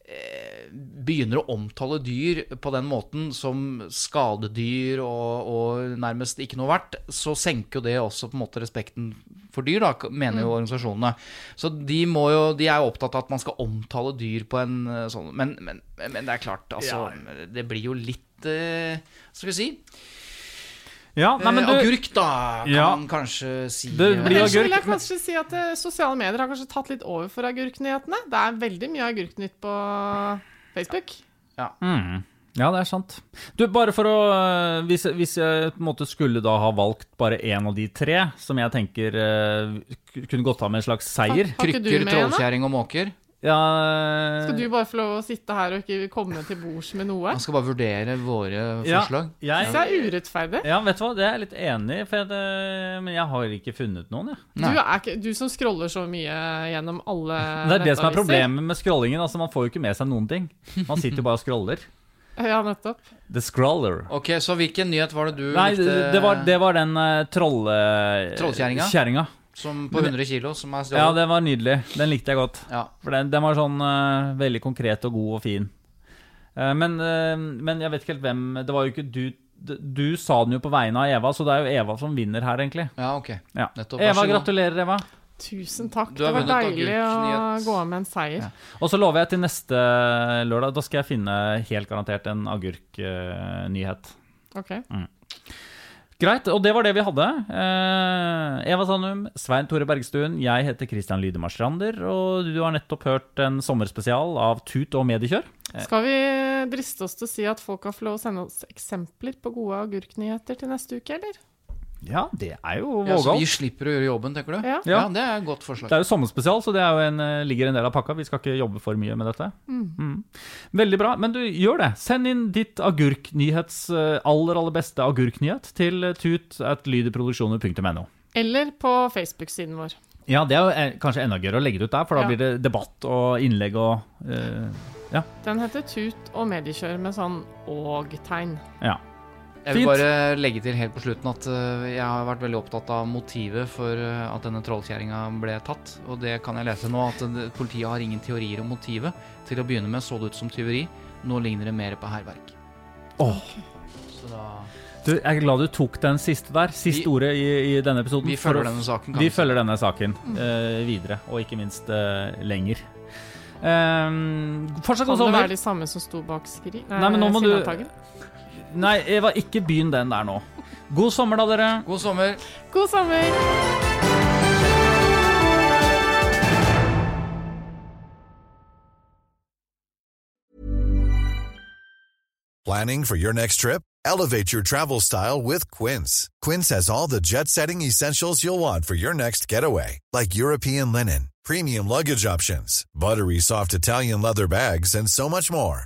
eh, begynner å omtale dyr på den måten som skadedyr og, og nærmest ikke noe verdt, så senker jo det også på en måte respekten for dyr, da, mener jo organisasjonene. Så de, må jo, de er jo opptatt av at man skal omtale dyr på en eh, sånn Men, men, men det er klart, altså Det blir jo litt eh, Hva skal vi si? Ja, nei, men Eh, du, agurk, da, kan Ja. man kanskje si. Det blir Ellers agurk, vil jeg men- kanskje si at eh, sosiale medier har kanskje tatt litt over for agurknyhetene. Det er veldig mye agurknytt på Facebook. mm, Ja, det er sant. Du, bare for å øh, Hvis, hvis jeg på en måte skulle da ha valgt bare én av de tre, som jeg tenker uh, kunne gått av med en slags seier Krykker, trollkjerring og måker. Ja, Skal du bare få lov å sitte her og ikke komme til bords med noe? Han skal bare vurdere våre ja, forslag. jeg, Det er urettferdig. ja, vet du hva, det er jeg litt enig i, det- men jeg har ikke funnet noen, jeg. Du, er ikke, du som scroller så mye gjennom alle Det er det som er problemet med scrollingen. Altså, man får jo ikke med seg noen ting. Man sitter jo bare og scroller. Ja, nettopp. The scroller. Ok, Så hvilken nyhet var det du Nei, likte? det, var, det var den uh, trollekjerringa. Trollkjerringa? Som på 100 kilo, som er Ja, stjålet? den var nydelig. Den likte jeg godt. Ja. For den, den var sånn uh, veldig konkret og god og fin. Uh, men, uh, men jeg vet ikke helt hvem Det var jo ikke du Du sa den jo på vegne av Eva, så det er jo Eva som vinner her, egentlig. ja, ok. Ja. Nettopp. Eva, gratulerer, Eva. Tusen takk. Det var deilig å gå av med en seier. Og så lover jeg til neste lørdag, da skal jeg finne helt garantert en agurknyhet. Ok. Greit, og det var det vi hadde. Eh, Eva Sandum, Svein Tore Bergstuen, jeg heter Christian Lydemar Strander, og du har nettopp hørt en sommerspesial av Tut og mediekjør. Skal vi driste oss til å si at folk har fått lov å sende oss eksempler på gode agurknyheter til neste uke, eller? Ja, det er jo Ja, så vi slipper å gjøre jobben, tenker du? Ja. Ja, det er et godt forslag. Det er jo sommerspesial, så det er jo en, eh, ligger en del av pakka. Vi skal ikke jobbe for mye med dette. Mm. Veldig bra. Men du, gjør det. Send inn ditt agurknyhets eh, aller, aller beste agurknyhet til eh, tut at lydproduksjoner.no. Eller på Facebook-siden vår. Ja, det er jo kanskje enda gøyere å legge det ut der, for da Ja. blir det debatt og innlegg og uh, Ja. Den heter Tut og mediekjør med sånn og-tegn. ja. Jeg vil Fint. bare legge til helt på slutten at øh, jeg har vært veldig opptatt av motivet for øh, at denne trollkjerringa ble tatt. Og det kan jeg lese nå, at øh, politiet har ingen teorier om motivet. Til å begynne med så det ut som tyveri. Nå ligner det mer på hærverk. Åh. Så da Du, jeg er glad du tok den siste der. Siste Vi- ordet i, i denne episoden. Vi følger denne saken. kan Vi følger denne saken eh, videre, og ikke minst eh, lenger. Um, fortsatt god Kan det sommer. være de samme som sto bak skri... Nei, men nå må du? Nei, Eva, ikke begynn den der nå. God sommer, da, dere. God sommer. God sommer! Planning for your next trip? Elevate your travel style with Quince. Quince has all the jet setting essentials you'll want for your next getaway, like European linen, premium luggage options, buttery soft Italian leather bags, and so much more.